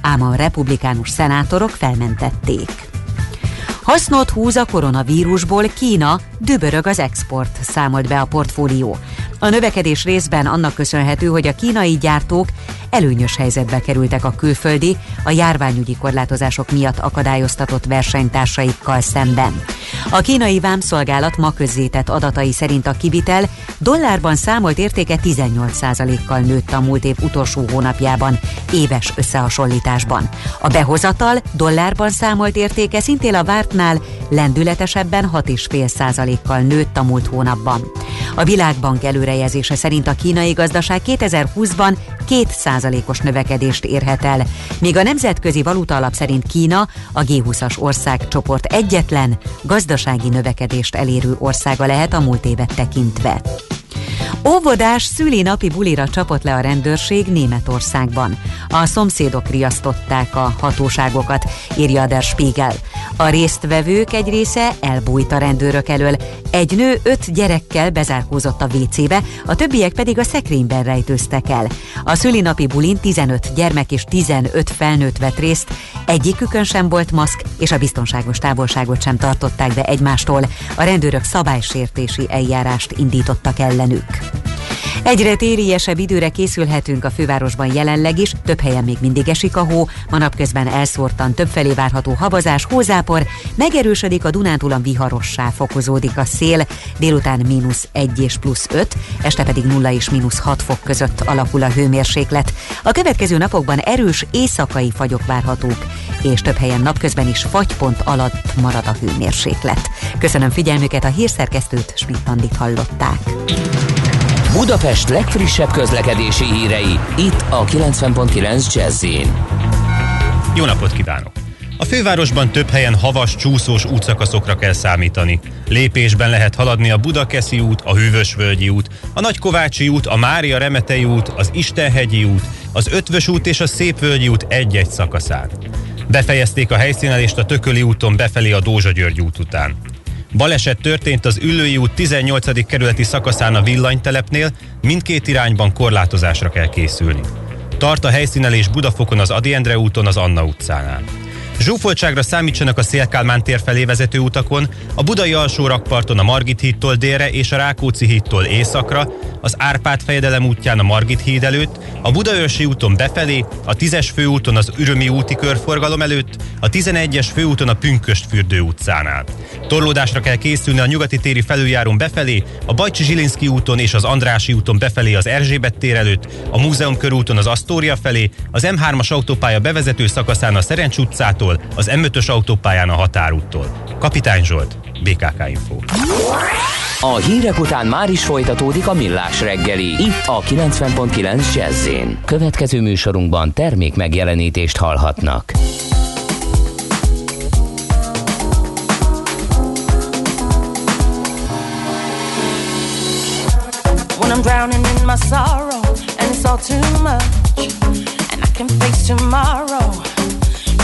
ám a republikánus szenátorok felmentették. Hasznot húz a koronavírusból Kína, dübörög az export, számolt be a portfólió. A növekedés részben annak köszönhető, hogy a kínai gyártók előnyös helyzetbe kerültek a külföldi, a járványügyi korlátozások miatt akadályoztatott versenytársaikkal szemben. A kínai vámszolgálat ma közzétett adatai szerint a kivitel dollárban számolt értéke 18%-kal nőtt a múlt év utolsó hónapjában, éves összehasonlításban. A behozatal dollárban számolt értéke szintén a vártnál lendületesebben 6,5%-kal nőtt a múlt hónapban. A Világbank előrejelzése szerint a kínai gazdaság 2020-ban 2%-os növekedést érhet el, míg a Nemzetközi Valuta Alap szerint Kína a G20-as országcsoport egyetlen gazdasági növekedést elérő országa lehet a múlt évet tekintve. Óvodás szülinapi bulira csapott le a rendőrség Németországban. A szomszédok riasztották a hatóságokat, írja Der Spiegel. A résztvevők egy része elbújt a rendőrök elől. Egy nő öt gyerekkel bezárkózott a WC-be, a többiek pedig a szekrényben rejtőztek el. A szülinapi bulin 15 gyermek és 15 felnőtt vett részt, egyikükön sem volt maszk, és a biztonságos távolságot sem tartották be egymástól. A rendőrök szabálysértési eljárást indítottak ellenük. Egyre tériesebb időre készülhetünk a fővárosban jelenleg is, több helyen még mindig esik a hó, ma napközben elszórtan többfelé várható havazás, hózápor, megerősödik a Dunántúlan viharossá fokozódik a szél, délután mínusz 1 és plusz 5, este pedig 0 és mínusz 6 fok között alakul a hőmérséklet. A következő napokban erős éjszakai fagyok várhatók, és több helyen napközben is fagypont alatt marad a hőmérséklet. Köszönöm figyelmüket, a hírszerkesztőt Schmidt hallották. Budapest legfrissebb közlekedési hírei, itt a 90.9 jazz Jó napot kívánok! A fővárosban több helyen havas, csúszós útszakaszokra kell számítani. Lépésben lehet haladni a Budakeszi út, a Hűvösvölgyi út, a Nagykovácsi út, a Mária Remetei út, az Istenhegyi út, az Ötvös út és a Szépvölgyi út egy-egy szakaszán. Befejezték a helyszínelést a Tököli úton befelé a Dózsa György út után. Baleset történt az Üllői út 18. kerületi szakaszán a villanytelepnél, mindkét irányban korlátozásra kell készülni. Tart a helyszínelés Budafokon az Adi Endre úton az Anna utcánál. Zsúfoltságra számítsanak a Szélkálmán tér felé vezető utakon, a Budai alsó rakparton a Margit hídtól délre és a Rákóczi hídtól északra, az Árpád fejedelem útján a Margit híd előtt, a Budaörsi úton befelé, a 10-es főúton az Ürömi úti körforgalom előtt, a 11-es főúton a Pünköst fürdő utcánál. Torlódásra kell készülni a nyugati téri felüljárón befelé, a Bajcsi Zsilinszki úton és az Andrási úton befelé az Erzsébet tér előtt, a Múzeum körúton az Asztória felé, az M3-as autópálya bevezető szakaszán a Szerencs utcától, az M5-ös autópályán a Határúttól. Kapitány Zsolt, BKK Info. A hírek után már is folytatódik a millás reggeli, itt a 90.9 jazz Következő műsorunkban termék megjelenítést hallhatnak. When I'm drowning in my sorrow and it's all too much and I can face tomorrow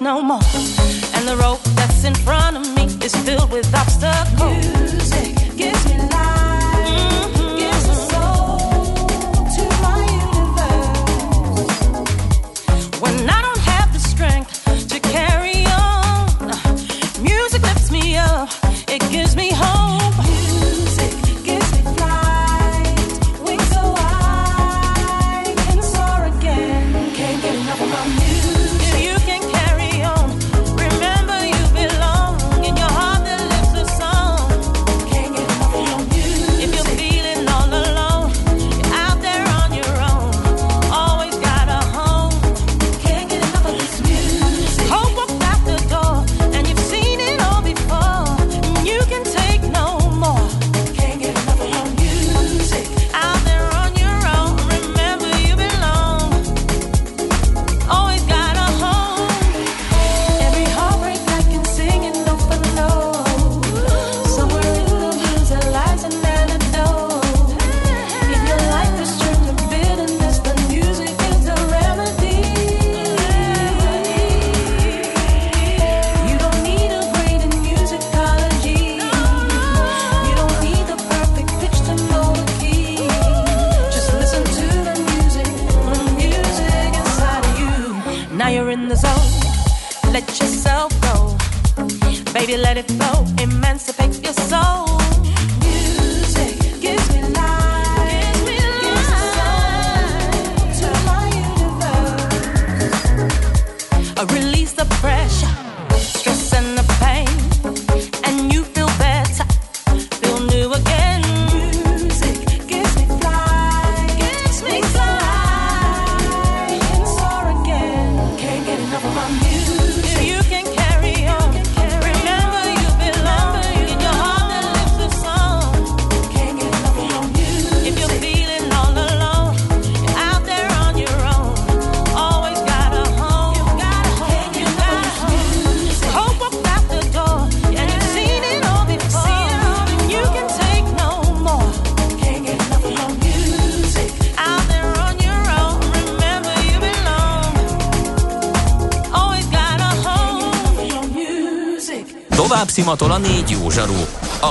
can take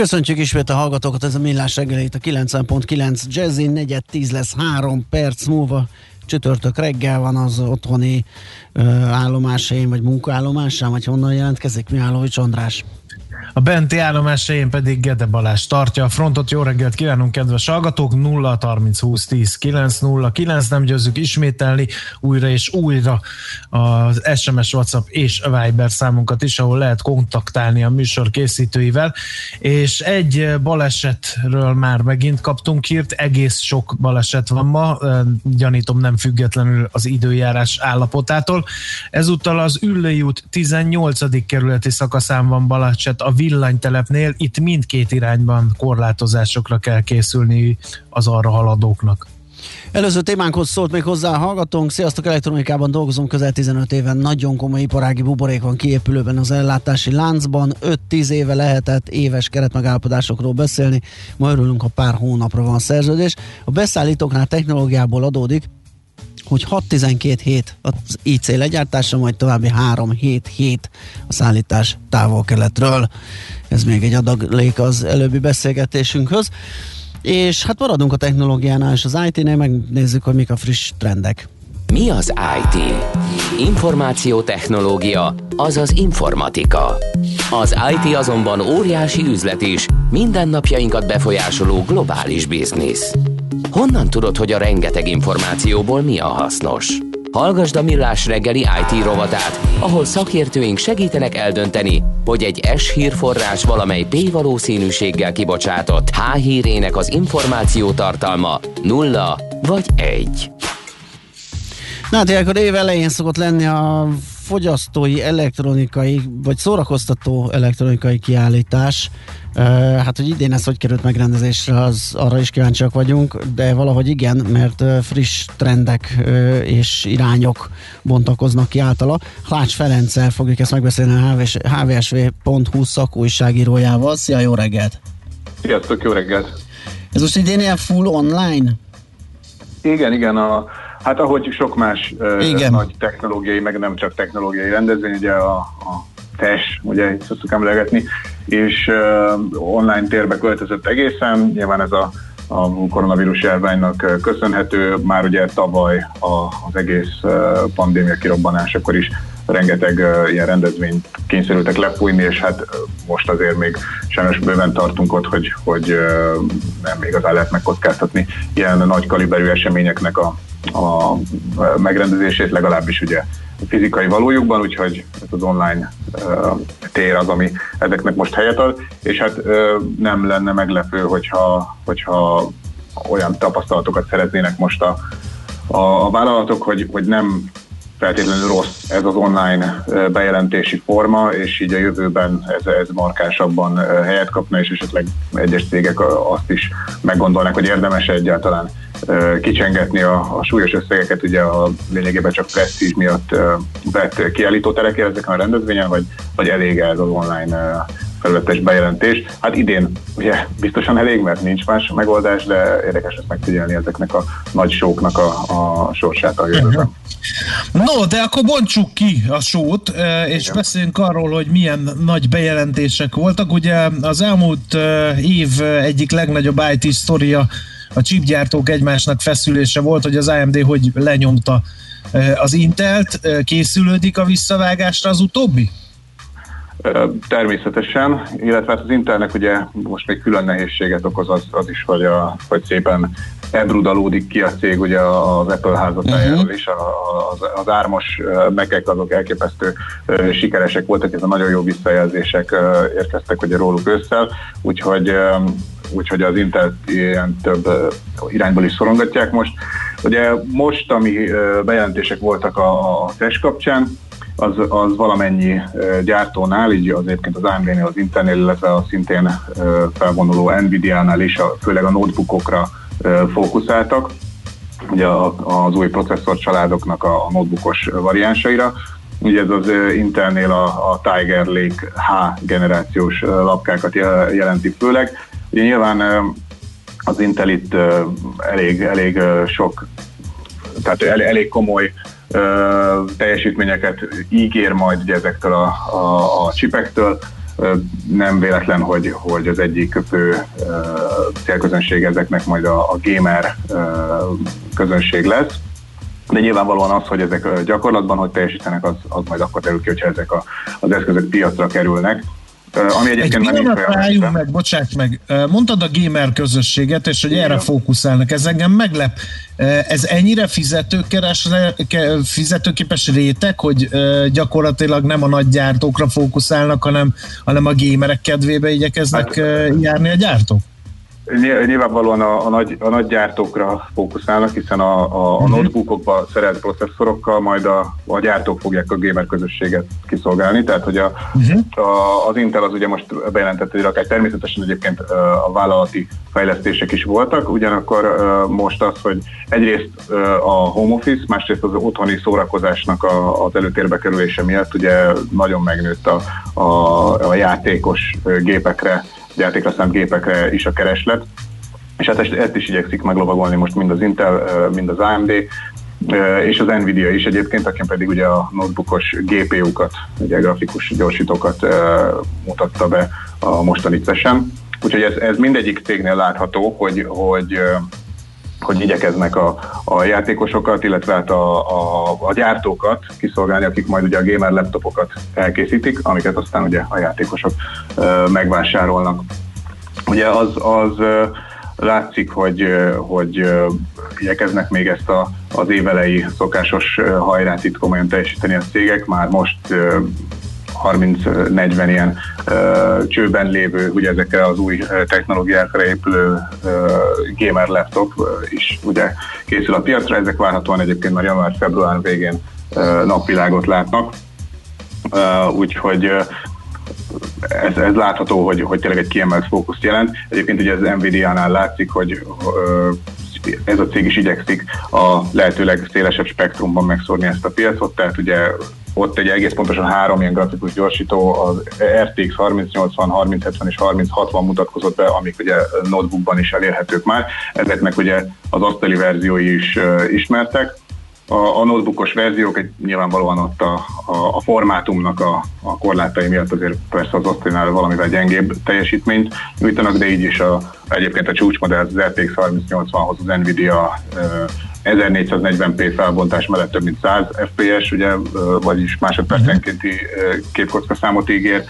Köszöntjük ismét a hallgatókat, ez a Millás reggelét a 90.9 Jazzy, negyed 10 lesz három perc múlva. Csütörtök reggel van az otthoni ö, állomásaim, vagy munkaállomásám, vagy honnan jelentkezik Mihálovics András. A benti állomás helyén pedig Gede Balázs tartja a frontot. Jó reggelt kívánunk, kedves hallgatók! 0 30 20 10 9 0 9 nem győzzük ismételni újra és újra az SMS, WhatsApp és Viber számunkat is, ahol lehet kontaktálni a műsor készítőivel. És egy balesetről már megint kaptunk hírt, egész sok baleset van ma, gyanítom nem függetlenül az időjárás állapotától. Ezúttal az Üllői út 18. kerületi szakaszán van baleset a villanytelepnél, itt mindkét irányban korlátozásokra kell készülni az arra haladóknak. Előző témánkhoz szólt még hozzá a hallgatónk. Sziasztok, elektronikában dolgozom közel 15 éven. Nagyon komoly iparági buborék van kiépülőben az ellátási láncban. 5-10 éve lehetett éves keretmegállapodásokról beszélni. Ma örülünk, ha pár hónapra van szerződés. A beszállítóknál technológiából adódik, hogy 6-12 hét az IC legyártása, majd további 3-7 hét a szállítás távol-keletről. Ez még egy adalék az előbbi beszélgetésünkhöz. És hát maradunk a technológiánál és az IT-nél, megnézzük, hogy mik a friss trendek. Mi az IT? Információtechnológia, azaz informatika. Az IT azonban óriási üzlet is, mindennapjainkat befolyásoló globális biznisz. Honnan tudod, hogy a rengeteg információból mi a hasznos? Hallgasd a Millás reggeli IT rovatát, ahol szakértőink segítenek eldönteni, hogy egy S hírforrás valamely P valószínűséggel kibocsátott H hírének az információ tartalma nulla vagy egy. Na hát ilyenkor év elején szokott lenni a fogyasztói elektronikai, vagy szórakoztató elektronikai kiállítás. Uh, hát, hogy idén ez hogy került megrendezésre, az arra is kíváncsiak vagyunk, de valahogy igen, mert uh, friss trendek uh, és irányok bontakoznak ki általa. Hlács Ferenccel fogjuk ezt megbeszélni a HVS, hvsv.hu szakújságírójával. Szia, jó reggelt! Sziasztok, jó reggelt! Ez most idén ilyen full online? Igen, igen, a, hát ahogy sok más Igen. nagy technológiai, meg nem csak technológiai rendezvény, ugye a, a TES, ugye így szoktuk emlegetni, és uh, online térbe költözött egészen, nyilván ez a, a koronavírus járványnak köszönhető, már ugye tavaly a, az egész pandémia kirobbanásakor is rengeteg ilyen rendezvényt kényszerültek lepújni, és hát most azért még sajnos bőven tartunk ott, hogy, hogy nem igazán lehet megkockáztatni ilyen nagy kaliberű eseményeknek a, a megrendezését, legalábbis ugye fizikai valójukban, úgyhogy ez az online uh, tér az, ami ezeknek most helyet ad, és hát uh, nem lenne meglepő, hogyha, hogyha olyan tapasztalatokat szeretnének most a, a, a vállalatok, hogy, hogy nem feltétlenül rossz ez az online bejelentési forma, és így a jövőben ez, ez markásabban helyet kapna, és esetleg egyes cégek azt is meggondolnak, hogy érdemes egyáltalán kicsengetni a, a súlyos összegeket, ugye a lényegében csak presztízs miatt vett kiállítóterekért ezeken a rendezvényen, vagy, vagy elég ez az online felületes bejelentés. Hát idén ugye biztosan elég, mert nincs más megoldás, de érdekes lesz megfigyelni ezeknek a nagy sóknak a, a sorsát a jövőben. No, de akkor bontsuk ki a sót, és Igen. beszéljünk arról, hogy milyen nagy bejelentések voltak. Ugye az elmúlt év egyik legnagyobb IT sztoria a chipgyártók egymásnak feszülése volt, hogy az AMD hogy lenyomta az Intelt. Készülődik a visszavágásra az utóbbi? Természetesen, illetve hát az Intelnek ugye most még külön nehézséget okoz az, az is, hogy, a, hogy szépen ebrudalódik ki a cég ugye az Apple házatájáról uh-huh. is, az, az ármos mekek azok elképesztő sikeresek voltak, ez a nagyon jó visszajelzések érkeztek ugye róluk ősszel, úgyhogy úgyhogy az Intel ilyen több irányból is szorongatják most. Ugye most, ami bejelentések voltak a, a test kapcsán, az, az valamennyi gyártónál, így az egyébként az AMD-nél, az Intelnél, illetve a szintén felvonuló Nvidia-nál is, a, főleg a notebookokra fókuszáltak, ugye az új processzor családoknak a notebookos variánsaira. Ugye ez az Intelnél a, a Tiger Lake H generációs lapkákat jelenti főleg. Ugye nyilván az Intel itt elég, elég sok, tehát elég komoly teljesítményeket ígér majd ugye ezektől a, a, a csipektől. Nem véletlen, hogy, hogy az egyik fő célközönség ezeknek majd a, a gamer közönség lesz. De nyilvánvalóan az, hogy ezek gyakorlatban hogy teljesítenek, az, az majd akkor derül ki, hogyha ezek a, az eszközök piacra kerülnek. Ami egyébként Egy pillanatra álljunk meg, bocsáss meg. Mondtad a gamer közösséget, és hogy Igen. erre fókuszálnak. Ez engem meglep. Ez ennyire fizetőkeresre, fizetőképes réteg, hogy gyakorlatilag nem a nagy gyártókra fókuszálnak, hanem, hanem a gamerek kedvébe igyekeznek hát, járni a gyártók? Nyilvánvalóan a, a, nagy, a nagy gyártókra fókuszálnak, hiszen a, a, a uh-huh. notebookokba szerelt processzorokkal majd a, a gyártók fogják a gamer közösséget kiszolgálni, tehát hogy a, uh-huh. a, az Intel az ugye most bejelentett egy rakály, természetesen egyébként a vállalati fejlesztések is voltak, ugyanakkor most az, hogy egyrészt a home office, másrészt az otthoni szórakozásnak a, az előtérbe kerülése miatt ugye nagyon megnőtt a, a, a játékos gépekre játékra szánt gépekre is a kereslet, és hát ezt, ezt is igyekszik meglovagolni most mind az Intel, mind az AMD, és az Nvidia is egyébként, akin pedig ugye a notebookos GPU-kat, ugye grafikus gyorsítókat mutatta be a mostani session. Úgyhogy ez, ez mindegyik cégnél látható, hogy, hogy hogy igyekeznek a, a játékosokat, illetve hát a, a, a gyártókat kiszolgálni, akik majd ugye a gamer laptopokat elkészítik, amiket aztán ugye a játékosok ö, megvásárolnak. Ugye az, az ö, látszik, hogy, hogy igyekeznek még ezt a, az évelei szokásos hajrát itt komolyan teljesíteni a cégek, már most 30-40 ilyen csőben lévő, ugye ezekkel az új technológiákra épülő gamer laptop is ugye készül a piacra, ezek várhatóan egyébként már január-február végén napvilágot látnak, úgyhogy ez, ez látható, hogy, hogy tényleg egy kiemelt fókuszt jelent. Egyébként ugye az Nvidia-nál látszik, hogy uh, ez a cég is igyekszik a lehetőleg szélesebb spektrumban megszórni ezt a piacot, tehát ugye ott egy egész pontosan három ilyen grafikus gyorsító, az RTX 3080, 3070 és 3060 mutatkozott be, amik ugye notebookban is elérhetők már. Ezeknek ugye az asztali verziói is uh, ismertek. A, a notebookos verziók nyilvánvalóan ott a, a, a formátumnak a, a korlátai miatt azért persze az asztalinál valamivel gyengébb teljesítményt nyújtanak, de így is a, egyébként a csúcsmodell az RTX 3080-hoz az Nvidia uh, 1440p felbontás mellett több mint 100 fps, ugye, vagyis másodpercenkénti képkocka számot ígér,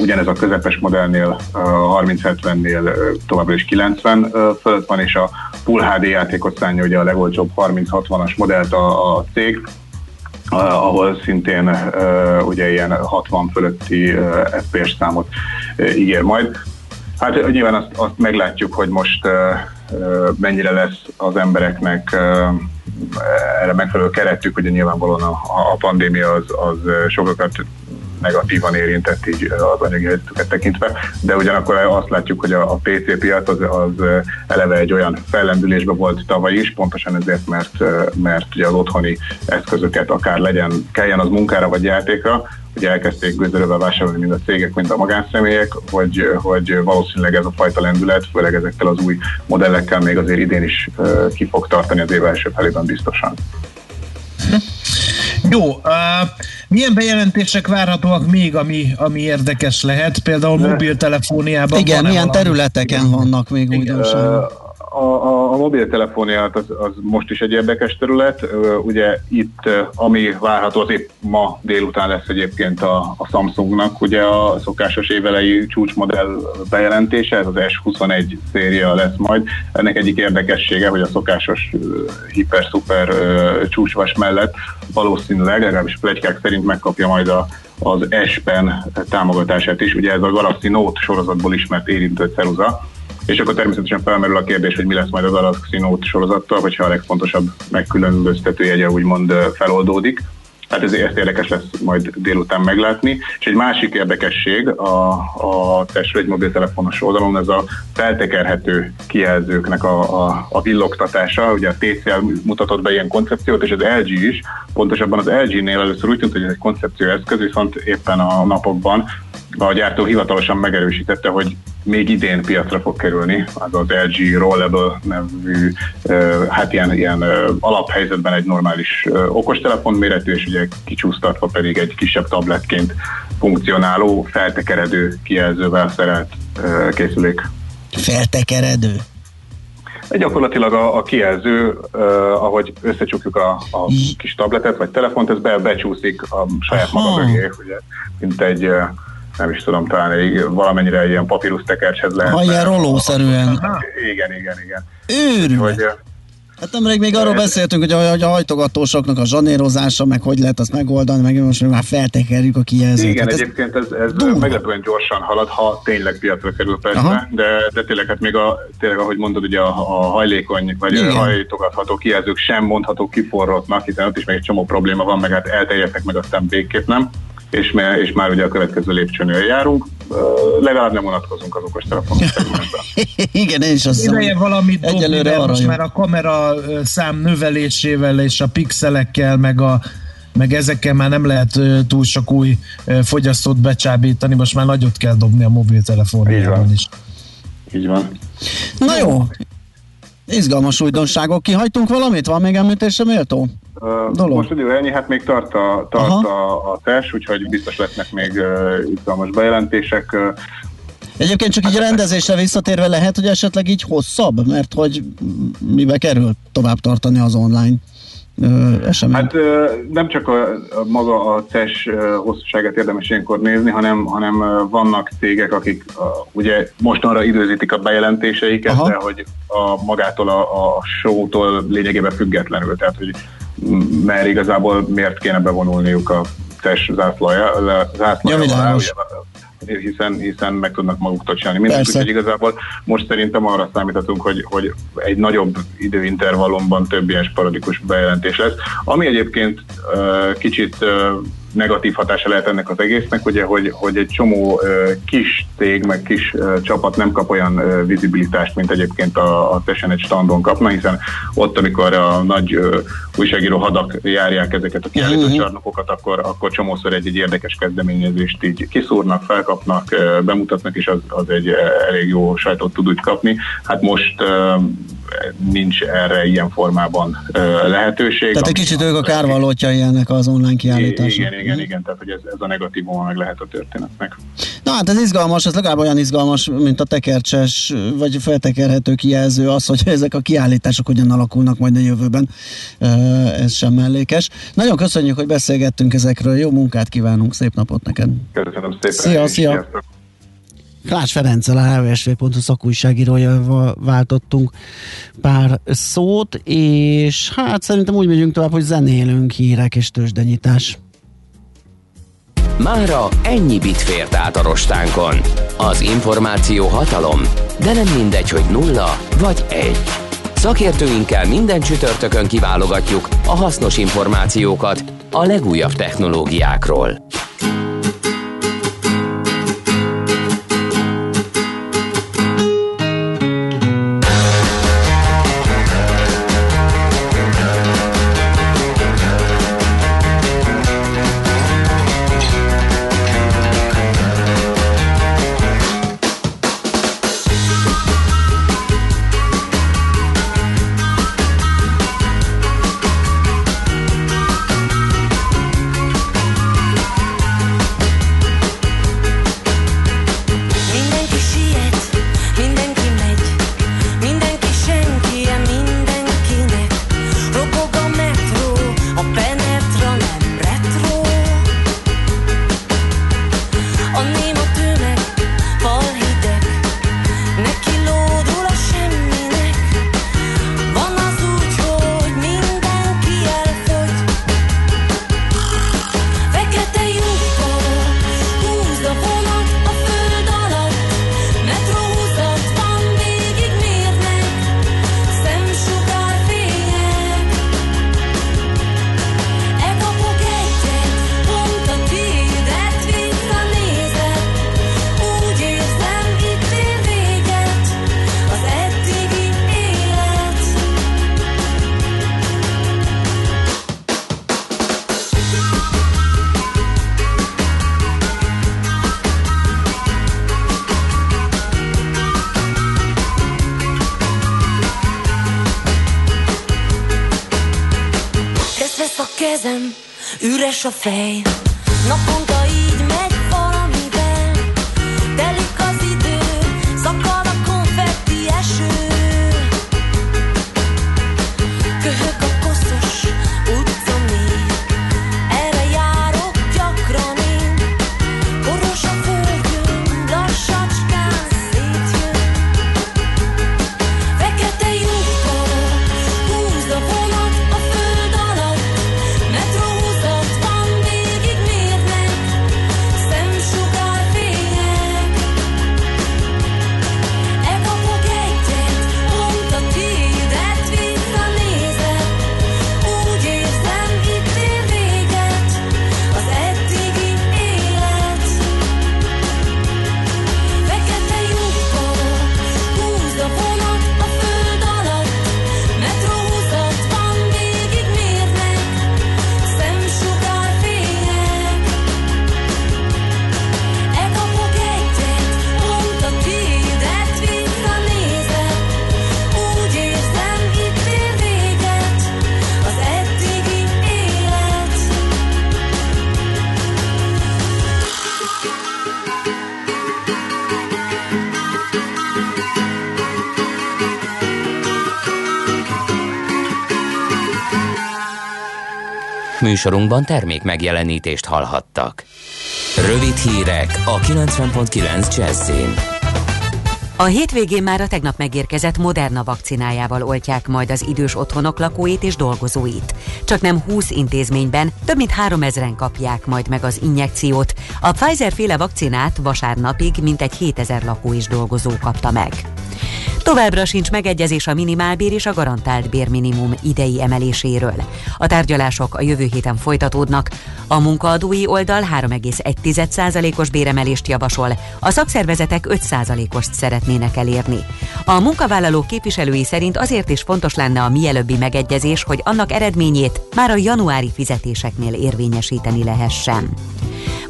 ugyanez a közepes modellnél 3070-nél továbbra is 90 fölött van, és a Full HD játékot szánja ugye a legolcsóbb 3060-as modellt a, a cég, ahol szintén ugye ilyen 60 fölötti FPS számot uh, ígér majd. Hát nyilván azt, azt meglátjuk, hogy most mennyire lesz az embereknek erre megfelelő keretük, ugye nyilvánvalóan a, a pandémia az, az sokakat negatívan érintett így az anyagi helyzetüket tekintve, de ugyanakkor azt látjuk, hogy a, a PC piac az, az eleve egy olyan fellendülésben volt tavaly is, pontosan ezért, mert, mert ugye az otthoni eszközöket akár legyen, kelljen az munkára vagy játékra, hogy elkezdték gőzerővel vásárolni mind a cégek, mind a magánszemélyek, hogy, hogy valószínűleg ez a fajta lendület, főleg ezekkel az új modellekkel még azért idén is ki fog tartani az év első felében biztosan. Jó, uh, milyen bejelentések várhatóak még, ami, ami érdekes lehet? Például mobiltelefóniában. Igen, milyen valami? területeken vannak még újdonságok? A, a, a mobiltelefóniát az, az most is egy érdekes terület. Ugye itt, ami várható, az épp ma délután lesz egyébként a, a Samsungnak, ugye a szokásos évelei csúcsmodell bejelentése, ez az S21 széria lesz majd. Ennek egyik érdekessége, hogy a szokásos hiper-szuper csúcsvas mellett valószínűleg, legalábbis plegykák szerint megkapja majd a, az S Pen támogatását is. Ugye ez a Galaxy Note sorozatból ismert érintő ceruza, és akkor természetesen felmerül a kérdés, hogy mi lesz majd az Galaxy Note sorozattal, hogyha a legfontosabb megkülönböztető jegye úgymond feloldódik. Hát ez, ezt érdekes lesz majd délután meglátni. És egy másik érdekesség a, a testről egy mobiltelefonos oldalon, ez a feltekerhető kijelzőknek a, a, a villogtatása. Ugye a TCL mutatott be ilyen koncepciót, és az LG is, pontosabban az LG-nél először úgy tűnt, hogy ez egy koncepcióeszköz, viszont éppen a napokban a gyártó hivatalosan megerősítette, hogy még idén piacra fog kerülni, az az LG Rollable nevű, hát ilyen, ilyen alaphelyzetben egy normális okostelefon méretű, és ugye kicsúsztatva pedig egy kisebb tabletként funkcionáló, feltekeredő kijelzővel szerelt készülék. Feltekeredő? Gyakorlatilag a, a kijelző, uh, ahogy összecsukjuk a, a kis tabletet vagy telefont, ez be, becsúszik a saját Aha. maga mögé, ugye, mint egy uh, nem is tudom, talán egy, valamennyire egy ilyen papírus tekercshez lehet. Ha ilyen rolószerűen. Igen, igen, igen. Őrület. Hát nemrég még arról beszéltünk, hogy a, hogy a hajtogatósoknak a zsanérozása, meg hogy lehet azt megoldani, meg most már feltekerjük a kijelzőt. Igen, hát egyébként ez, ez meglepően gyorsan halad, ha tényleg piacra kerül persze, de, de tényleg, hát még a, tényleg, ahogy mondod, ugye a, a hajlékony, vagy Igen. hajtogatható kijelzők sem mondható kiforrottnak, hiszen ott is még egy csomó probléma van, meg hát elterjedtek meg aztán végképp nem és, már, és már ugye a következő lépcsőnél járunk. Uh, legalább nem vonatkozunk az okostelefonok Igen, én is azt Ideje valamit dobni, de most már a kamera szám növelésével és a pixelekkel, meg a meg ezekkel már nem lehet túl sok új fogyasztót becsábítani, most már nagyot kell dobni a mobiltelefonjában is. Így van. Na jó, izgalmas újdonságok. Kihagytunk valamit? Van még említésre méltó? Dolog. Most idő ennyi, hát még tart a, tart a, a test, úgyhogy biztos lesznek még uh, izgalmas bejelentések. Egyébként csak így hát, rendezésre visszatérve lehet, hogy esetleg így hosszabb, mert hogy mibe kerül tovább tartani az online esemény? Hát nem csak a, a maga a CES hosszúságát érdemes ilyenkor nézni, hanem, hanem vannak cégek, akik a, ugye mostanra időzítik a bejelentéseiket, Aha. de hogy a magától a, a show-tól lényegében függetlenül, tehát hogy mert igazából miért kéne bevonulniuk a CES zászlaja, zászlaja ja, hiszen, hiszen meg tudnak maguktól csinálni mindent, úgyhogy igazából most szerintem arra számíthatunk, hogy, hogy egy nagyobb időintervallumban több ilyen sporadikus bejelentés lesz. Ami egyébként uh, kicsit uh, negatív hatása lehet ennek az egésznek, ugye, hogy, hogy egy csomó kis cég, meg kis csapat nem kap olyan vizibilitást, mint egyébként a, a teljesen egy standon kapna, hiszen ott, amikor a nagy újságíró hadak járják ezeket a kiállító uh-huh. csarnokokat, akkor, akkor csomószor egy, egy érdekes kezdeményezést így kiszúrnak, felkapnak, bemutatnak, és az, az egy elég jó sajtót tud úgy kapni. Hát most nincs erre ilyen formában lehetőség. Tehát egy kicsit ők a kárvalótja ennek az online kiállításnak. Igen, igen, mhm. igen, tehát hogy ez, ez a negatívuma meg lehet a történetnek. Na hát ez izgalmas, ez legalább olyan izgalmas, mint a tekercses, vagy feltekerhető kijelző az, hogy ezek a kiállítások hogyan alakulnak majd a jövőben. Ez sem mellékes. Nagyon köszönjük, hogy beszélgettünk ezekről. Jó munkát kívánunk, szép napot neked. Köszönöm szépen. Szia, szia. Sziasztok. Klács Ferenccel, a hvsv.hu szakújságírója váltottunk pár szót, és hát szerintem úgy megyünk tovább, hogy zenélünk hírek és tőzsdenyítás. Mára ennyi bit fért át a rostánkon. Az információ hatalom, de nem mindegy, hogy nulla vagy egy. Szakértőinkkel minden csütörtökön kiválogatjuk a hasznos információkat a legújabb technológiákról. Vesz, a kezem, üres a fej Naponta Műsorunkban termék megjelenítést hallhattak. Rövid hírek a 90.9 Jazzin. A hétvégén már a tegnap megérkezett Moderna vakcinájával oltják majd az idős otthonok lakóit és dolgozóit. Csak nem 20 intézményben több mint 3000-en kapják majd meg az injekciót. A Pfizer féle vakcinát vasárnapig mintegy 7000 lakó és dolgozó kapta meg. Továbbra sincs megegyezés a minimálbér és a garantált bérminimum idei emeléséről. A tárgyalások a jövő héten folytatódnak. A munkaadói oldal 3,1%-os béremelést javasol, a szakszervezetek 5%-ost szeretnének elérni. A munkavállalók képviselői szerint azért is fontos lenne a mielőbbi megegyezés, hogy annak eredményét már a januári fizetéseknél érvényesíteni lehessen.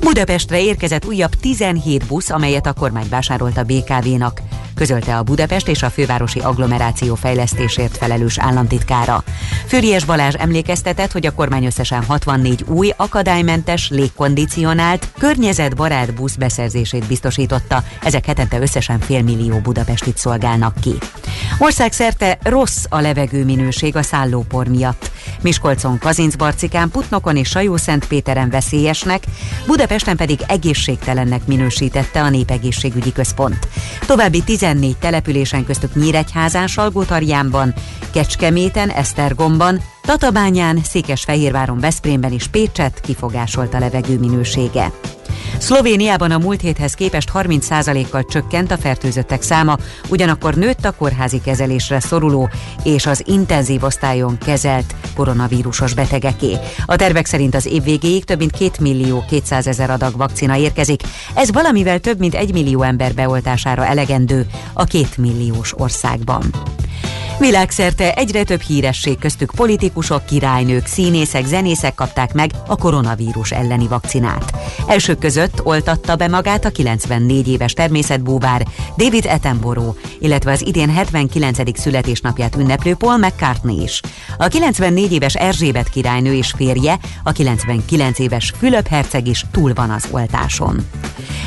Budapestre érkezett újabb 17 busz, amelyet a kormány vásárolt a BKV-nak, közölte a Budapest és a fővárosi agglomeráció fejlesztésért felelős államtitkára. Füriyes Balázs emlékeztetett, hogy a kormány összesen 64 új, akadálymentes, légkondicionált, környezetbarát busz beszerzését biztosította, ezek hetente összesen félmillió budapestit szolgálnak ki. Országszerte rossz a levegőminőség a szállópor miatt. Miskolcon, Kazincbarcikán, Putnokon és Sajó-Szentpéteren veszélyesnek, Budapesten pedig egészségtelennek minősítette a Népegészségügyi Központ. További 14 településen köztük Nyíregyházán, Salgótarjánban, Kecskeméten, Esztergomban, Tatabányán, Székesfehérváron, Veszprémben és Pécset kifogásolt a levegő minősége. Szlovéniában a múlt héthez képest 30%-kal csökkent a fertőzöttek száma, ugyanakkor nőtt a kórházi kezelésre szoruló és az intenzív osztályon kezelt koronavírusos betegeké. A tervek szerint az év végéig több mint 2 millió 200 ezer adag vakcina érkezik. Ez valamivel több mint 1 millió ember beoltására elegendő a 2 milliós országban. Világszerte egyre több híresség köztük politikusok, királynők, színészek, zenészek kapták meg a koronavírus elleni vakcinát. Elsők között oltatta be magát a 94 éves természetbúvár David Attenborough, illetve az idén 79. születésnapját ünneplő Paul McCartney is. A 94 éves Erzsébet királynő és férje, a 99 éves Fülöp herceg is túl van az oltáson.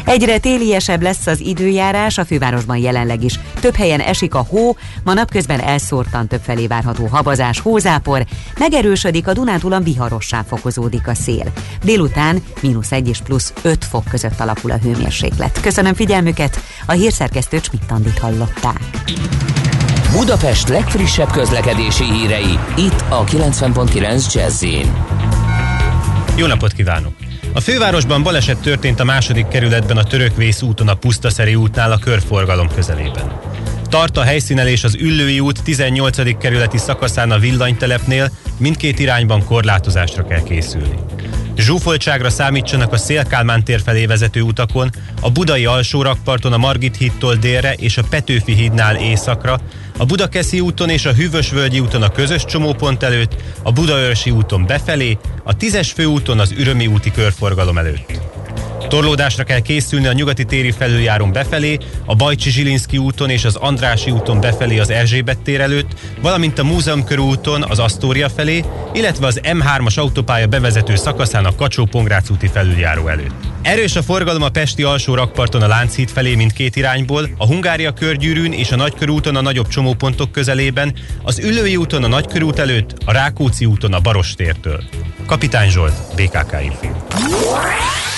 Egyre téliesebb lesz az időjárás, a fővárosban jelenleg is. Több helyen esik a hó, ma napközben elszórtan többfelé várható havazás, hózápor, megerősödik a Dunántúlon viharossá fokozódik a szél. Délután mínusz 1 és plusz 5 fok között alakul a hőmérséklet. Köszönöm figyelmüket, a hírszerkesztő Csmittandit hallották. Budapest legfrissebb közlekedési hírei, itt a 90.9 jazz Jó napot kívánok! A fővárosban baleset történt a második kerületben a Törökvész úton a Pusztaszeri útnál a körforgalom közelében. Tart a helyszínelés az Üllői út 18. kerületi szakaszán a villanytelepnél, mindkét irányban korlátozásra kell készülni. Zsúfoltságra számítsanak a Szélkálmán tér felé vezető utakon, a budai alsórakparton a Margit hídtól délre és a Petőfi hídnál északra, a Budakeszi úton és a Hűvösvölgyi úton a közös csomópont előtt, a Budaörsi úton befelé, a Tízes főúton az Ürömi úti körforgalom előtt. Torlódásra kell készülni a nyugati téri felüljáron befelé, a Bajcsi Zsilinszki úton és az Andrási úton befelé az Erzsébet tér előtt, valamint a Múzeum körúton az Asztória felé, illetve az M3-as autópálya bevezető szakaszán a kacsó pongrác úti felüljáró előtt. Erős a forgalom a Pesti alsó rakparton a Lánchíd felé mindkét irányból, a Hungária körgyűrűn és a Nagykörúton a nagyobb csomópontok közelében, az Üllői úton a Nagykörút előtt, a Rákóczi úton a Barostértől. Kapitány Zsolt, BKK Info.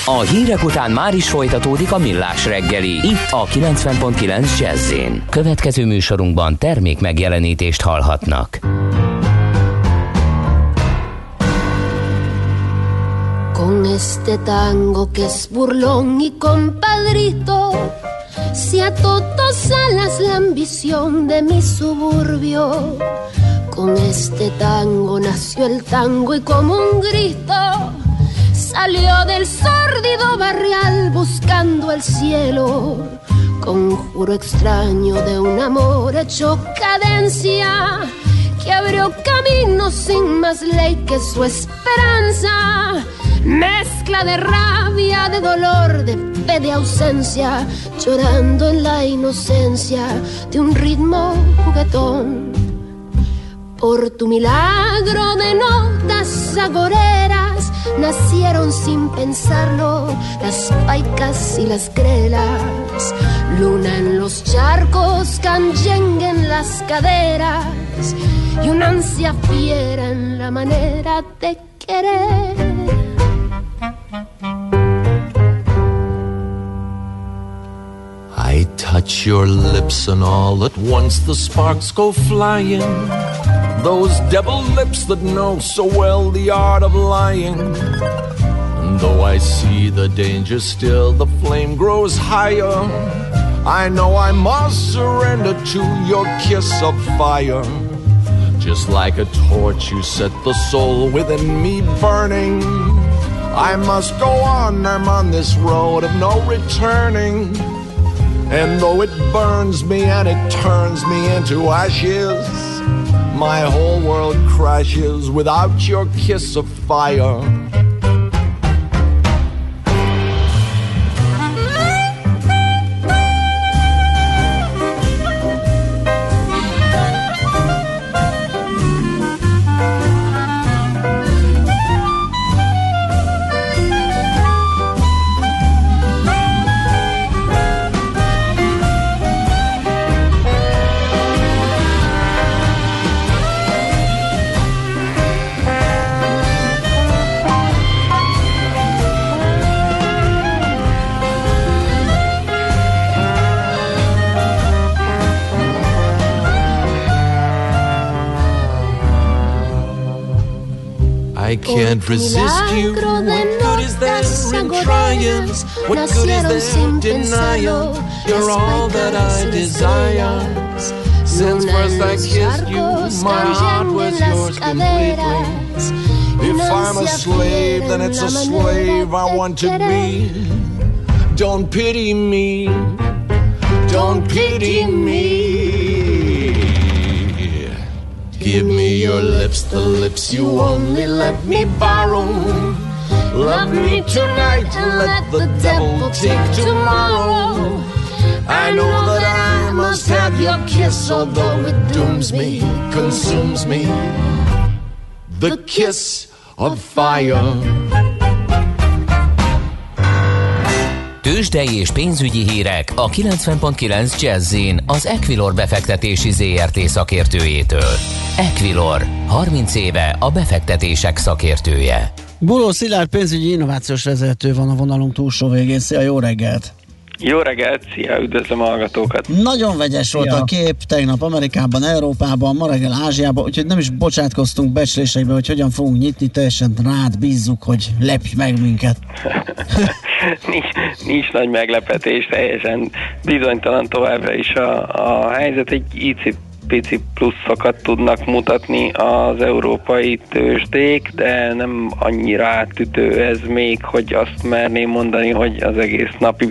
A hírek után már is folytatódik a millás reggeli. Itt a 90.9 jazz Következő műsorunkban termék megjelenítést hallhatnak. Con este tango que es burlón y compadrito, si a todos alas la ambición de mi suburbio. Con este tango nació el tango y como un grito Salió del sórdido barrial buscando el cielo, conjuro extraño de un amor hecho cadencia que abrió camino sin más ley que su esperanza. Mezcla de rabia, de dolor, de fe, de ausencia, llorando en la inocencia de un ritmo juguetón. Por tu milagro de notas agoreras nacieron sin pensarlo las paicas y las grelas. Luna en los charcos, canyengue en las caderas y una ansia fiera en la manera de querer. I touch your lips and all at once the sparks go flying. Those devil lips that know so well the art of lying. And though I see the danger still, the flame grows higher. I know I must surrender to your kiss of fire. Just like a torch, you set the soul within me burning. I must go on, I'm on this road of no returning. And though it burns me and it turns me into ashes, my whole world crashes without your kiss of fire. Resist you. What good is there in trying? What good is there denying? You're all that I desire. Since first I kissed you, my heart was yours completely. If I'm a slave, then it's a slave I want to be. Don't pity me. Don't pity me. Give me your lips, the lips you only let me borrow. Love me tonight and let the devil take tomorrow. I know that I must have your kiss, although it dooms me, consumes me. The kiss of fire. Tőzsdei és pénzügyi hírek a 90.9 jazz az Equilor befektetési ZRT szakértőjétől. Equilor, 30 éve a befektetések szakértője. Buló Szilárd pénzügyi innovációs vezető van a vonalunk túlsó végén. Szia, jó reggelt! Jó reggelt, szia, üdvözlöm a hallgatókat. Nagyon vegyes volt ja. a kép tegnap Amerikában, Európában, ma reggel Ázsiában, úgyhogy nem is bocsátkoztunk becslésekbe, hogy hogyan fogunk nyitni, teljesen rád bízzuk, hogy lepj meg minket. nincs, nincs nagy meglepetés, teljesen bizonytalan továbbra is a, a helyzet. Egy ICP pici pluszokat tudnak mutatni az európai tőzsdék, de nem annyira átütő ez még, hogy azt merném mondani, hogy az egész napi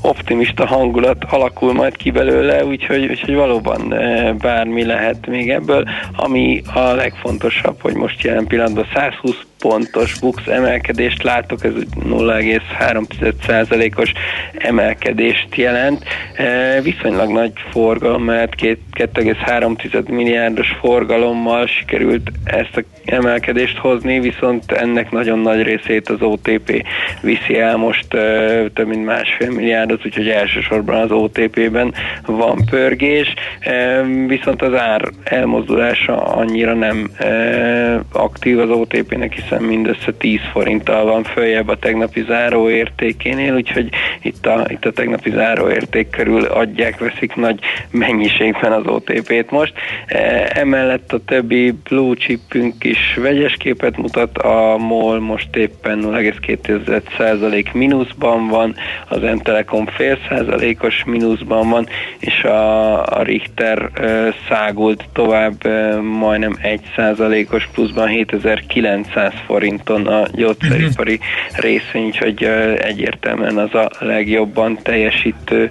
optimista hangulat alakul majd ki belőle, úgyhogy, úgyhogy valóban e, bármi lehet még ebből. Ami a legfontosabb, hogy most jelen pillanatban 120 pontos bux emelkedést látok, ez 0,3%-os emelkedést jelent. Viszonylag nagy forgalom, mert 2,3 milliárdos forgalommal sikerült ezt a emelkedést hozni, viszont ennek nagyon nagy részét az OTP viszi el most több mint másfél milliárdot, úgyhogy elsősorban az OTP-ben van pörgés, viszont az ár elmozdulása annyira nem aktív az OTP-nek, hiszen mindössze 10 forinttal van följebb a tegnapi záróértékénél, úgyhogy itt a, itt a tegnapi záróérték körül adják, veszik nagy mennyiségben az OTP-t most. Emellett a többi blue chipünk is vegyes képet mutat, a MOL most éppen 0,2% mínuszban van, az M-Telekom fél százalékos mínuszban van, és a, a Richter szágult tovább majdnem 1 százalékos pluszban 7900 forinton a gyógyszeripari részvény, úgyhogy egyértelműen az a legjobban teljesítő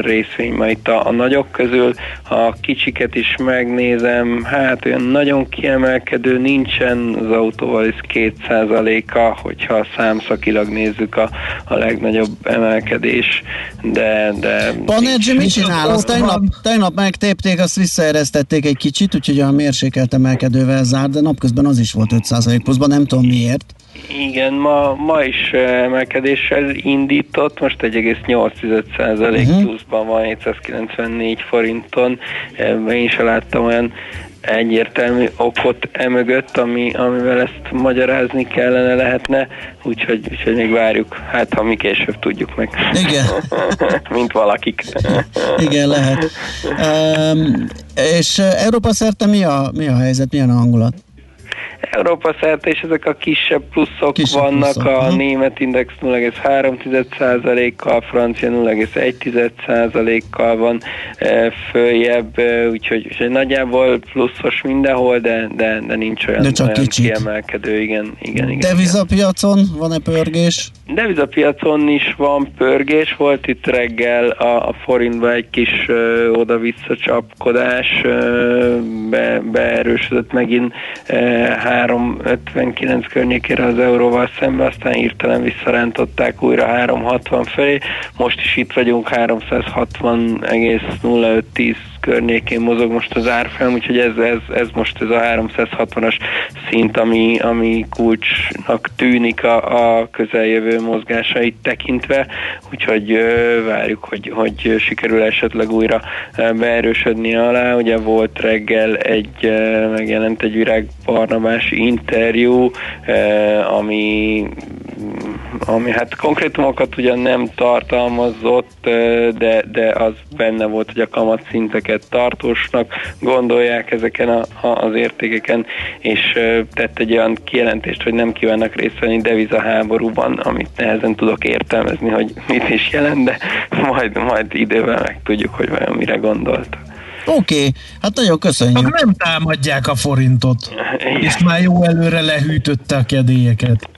részvény ma itt a, a nagyok közül. A kicsiket is megnézem, hát olyan nagyon kiemelkedő nincsen, az autóval is 2%-a, hogyha számszakilag nézzük a, a legnagyobb emelkedés, de... de Panergy mit csinál? Azt tegnap, tegnap megtépték, azt visszaeresztették egy kicsit, úgyhogy a mérsékelt emelkedővel zárt, de napközben az is volt 5% pluszban, nem tudom miért. Igen, ma, ma is emelkedéssel indított, most 1,8% uh-huh. pluszban van 794 forinton. Én is láttam olyan egyértelmű okot emögött, ami, amivel ezt magyarázni kellene, lehetne, úgyhogy, úgyhogy még várjuk, hát ha mi később tudjuk meg. Igen. Mint valakik. Igen, lehet. Um, és Európa szerte mi a, mi a helyzet, milyen a hangulat? Európa szerte, és ezek a kisebb pluszok kisebb vannak, pluszok. a német index 0,3%-kal, a francia 0,1%-kal van e, följebb, e, úgyhogy, úgyhogy nagyjából pluszos mindenhol, de, de, de nincs olyan, de csak olyan kiemelkedő, igen. igen, igen Devizapiacon van-e pörgés? Devizapiacon is van pörgés, volt itt reggel a, a forintba egy kis ö, oda-vissza csapkodás, ö, be, beerősödött megint ö, 3,59 környékére az euróval szembe, aztán hirtelen visszarántották újra 3,60 felé, most is itt vagyunk 360,0510 környékén mozog most az árfolyam, úgyhogy ez, ez, ez most ez a 360-as szint, ami, ami kulcsnak tűnik a, a közeljövő mozgásait tekintve, úgyhogy ö, várjuk, hogy, hogy sikerül esetleg újra beerősödni alá. Ugye volt reggel egy, megjelent egy Virág Barnabás interjú, ami ami hát konkrétumokat ugyan nem tartalmazott, de, de az benne volt, hogy a kamat szinteket tartósnak gondolják ezeken a, a, az értékeken, és tett egy olyan kijelentést, hogy nem kívánnak részt venni devizaháborúban, amit nehezen tudok értelmezni, hogy mit is jelent, de majd, majd idővel megtudjuk, hogy vajon mire gondolt. Oké, okay, hát nagyon köszönjük. Akkor nem támadják a forintot, és már jó előre lehűtötte a kedélyeket.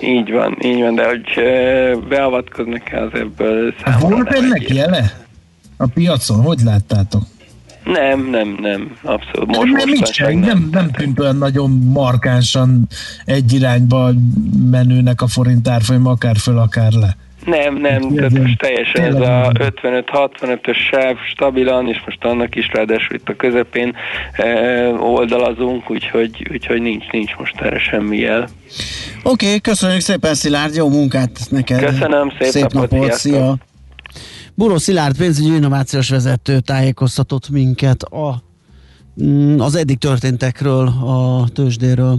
Így van, így van, de hogy beavatkoznak el az ebből Volt ennek jele? A piacon, hogy láttátok? Nem, nem, nem, abszolút. Most, nem, most sem, nem. nem, nem tűnt olyan nagyon markánsan egy irányba menőnek a forint árfolyam, akár föl, akár le. Nem, nem, tehát most teljesen ez a 55-65-ös sáv stabilan, és most annak is ráadásul itt a közepén e, oldalazunk, úgyhogy, úgyhogy nincs, nincs most erre semmi jel. Oké, okay, köszönjük szépen Szilárd, jó munkát neked! Köszönöm, szép, szép napot, napot szia! Buró Szilárd pénzügyi innovációs vezető tájékoztatott minket a, mm, az eddig történtekről, a tőzsdéről.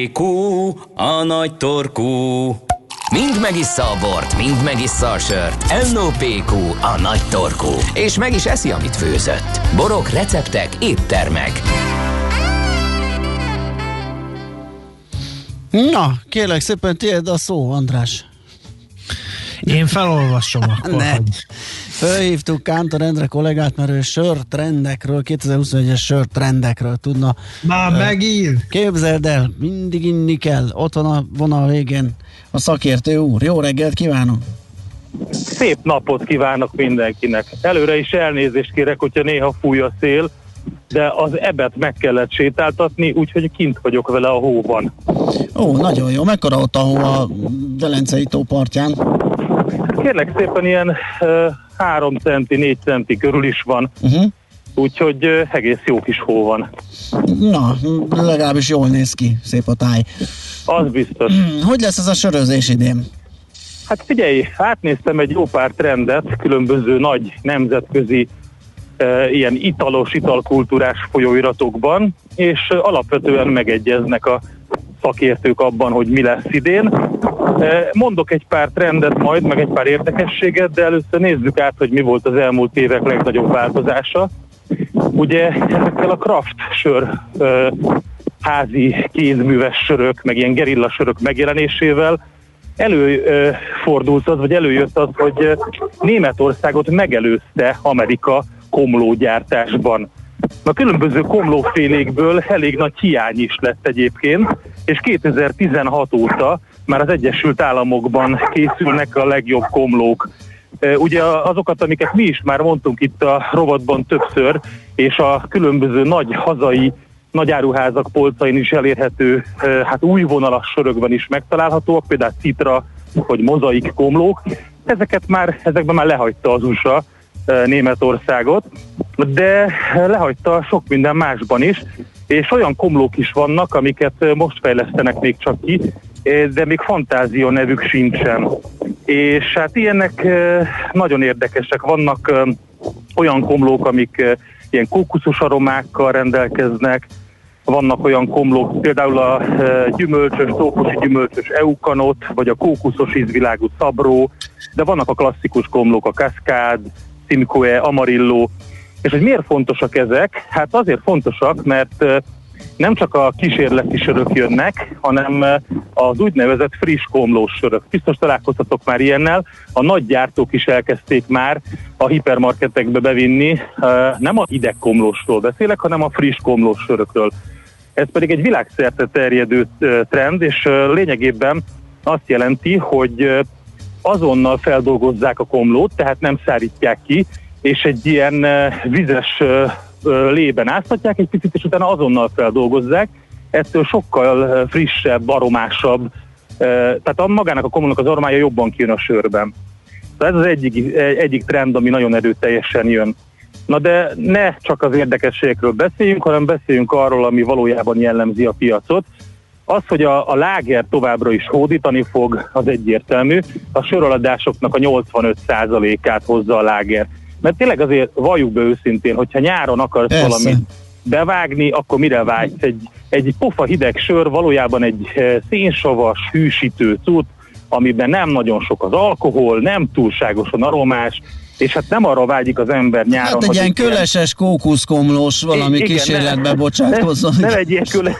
NOPQ, a nagy torkú. Mind megissza a bort, mind megissza a sört. NOPQ, a nagy torkú. És meg is eszi, amit főzött. Borok, receptek, éttermek. Na, kérlek szépen, tiéd a szó, András. Én felolvasom akkor. Ne. Hogy... Fölhívtuk Kántor Endre kollégát, mert ő sörtrendekről, 2021-es sörtrendekről tudna. Már megír. Képzeld el, mindig inni kell. Ott van a vonal végén a szakértő úr. Jó reggelt kívánok! Szép napot kívánok mindenkinek. Előre is elnézést kérek, hogyha néha fúj a szél, de az ebet meg kellett sétáltatni, úgyhogy kint vagyok vele a hóban. Ó, nagyon jó. Mekkora ott a hó a Velencei tó partján? Kérlek szépen ilyen uh, 3 centi, 4 centi körül is van, Uh-huh. úgyhogy uh, egész jó kis hó van. Na, legalábbis jól néz ki, szép a táj. Az biztos. Hogy lesz ez a sörözés idén? Hát figyelj, átnéztem egy jó pár trendet, különböző nagy nemzetközi uh, ilyen italos, italkultúrás folyóiratokban, és alapvetően megegyeznek a szakértők abban, hogy mi lesz idén. Mondok egy pár trendet majd, meg egy pár érdekességet, de először nézzük át, hogy mi volt az elmúlt évek legnagyobb változása. Ugye ezekkel a craft sör házi kézműves sörök, meg ilyen gerilla sörök megjelenésével előfordult az, vagy előjött az, hogy Németországot megelőzte Amerika komlógyártásban. A különböző komlófélékből elég nagy hiány is lett egyébként, és 2016 óta már az Egyesült Államokban készülnek a legjobb komlók. Ugye azokat, amiket mi is már mondtunk itt a rovatban többször, és a különböző nagy hazai nagyáruházak polcain is elérhető, hát új vonalas sörökben is megtalálhatóak, például Citra vagy mozaik komlók. Ezeket már, ezekben már lehagyta az USA Németországot, de lehagyta sok minden másban is, és olyan komlók is vannak, amiket most fejlesztenek még csak ki, de még fantázia nevük sincsen. És hát ilyenek ö, nagyon érdekesek. Vannak ö, olyan komlók, amik ilyen kókuszos aromákkal rendelkeznek, vannak olyan komlók, például a gyümölcsös, tókosi gyümölcsös eukanot, vagy a kókuszos ízvilágú szabró, de vannak a klasszikus komlók, a Cascade, Simcoe, Amarillo, és hogy miért fontosak ezek? Hát azért fontosak, mert nem csak a kísérleti sörök jönnek, hanem e, az úgynevezett friss komlós sörök. Biztos találkoztatok már ilyennel, a nagy gyártók is elkezdték már a hipermarketekbe bevinni, e, nem a idegkomlósról beszélek, hanem a friss komlós sörökről. Ez pedig egy világszerte terjedő ö, trend, és lényegében azt jelenti, hogy azonnal feldolgozzák a komlót, tehát nem szárítják ki, és egy ilyen vizes lében áztatják egy picit, és utána azonnal feldolgozzák. Ettől sokkal frissebb, aromásabb, tehát a magának a komlónak az aromája jobban kijön a sörben. Tehát ez az egyik, egyik trend, ami nagyon erőteljesen jön. Na de ne csak az érdekességekről beszéljünk, hanem beszéljünk arról, ami valójában jellemzi a piacot. Az, hogy a, a láger továbbra is hódítani fog, az egyértelmű. A söraladásoknak a 85%-át hozza a láger. Mert tényleg azért valljuk be őszintén, hogyha nyáron akarsz Persze. valamit bevágni, akkor mire vágysz? Egy, egy pofa hideg sör valójában egy eh, szénsavas, hűsítő cucc, amiben nem nagyon sok az alkohol, nem túlságosan aromás, és hát nem arra vágyik az ember nyáron. Hát egy ilyen köleses kókuszkomlós valami Igen, kísérletbe nem- bocsátkozzon. Nem, nem, egy ilyen köle,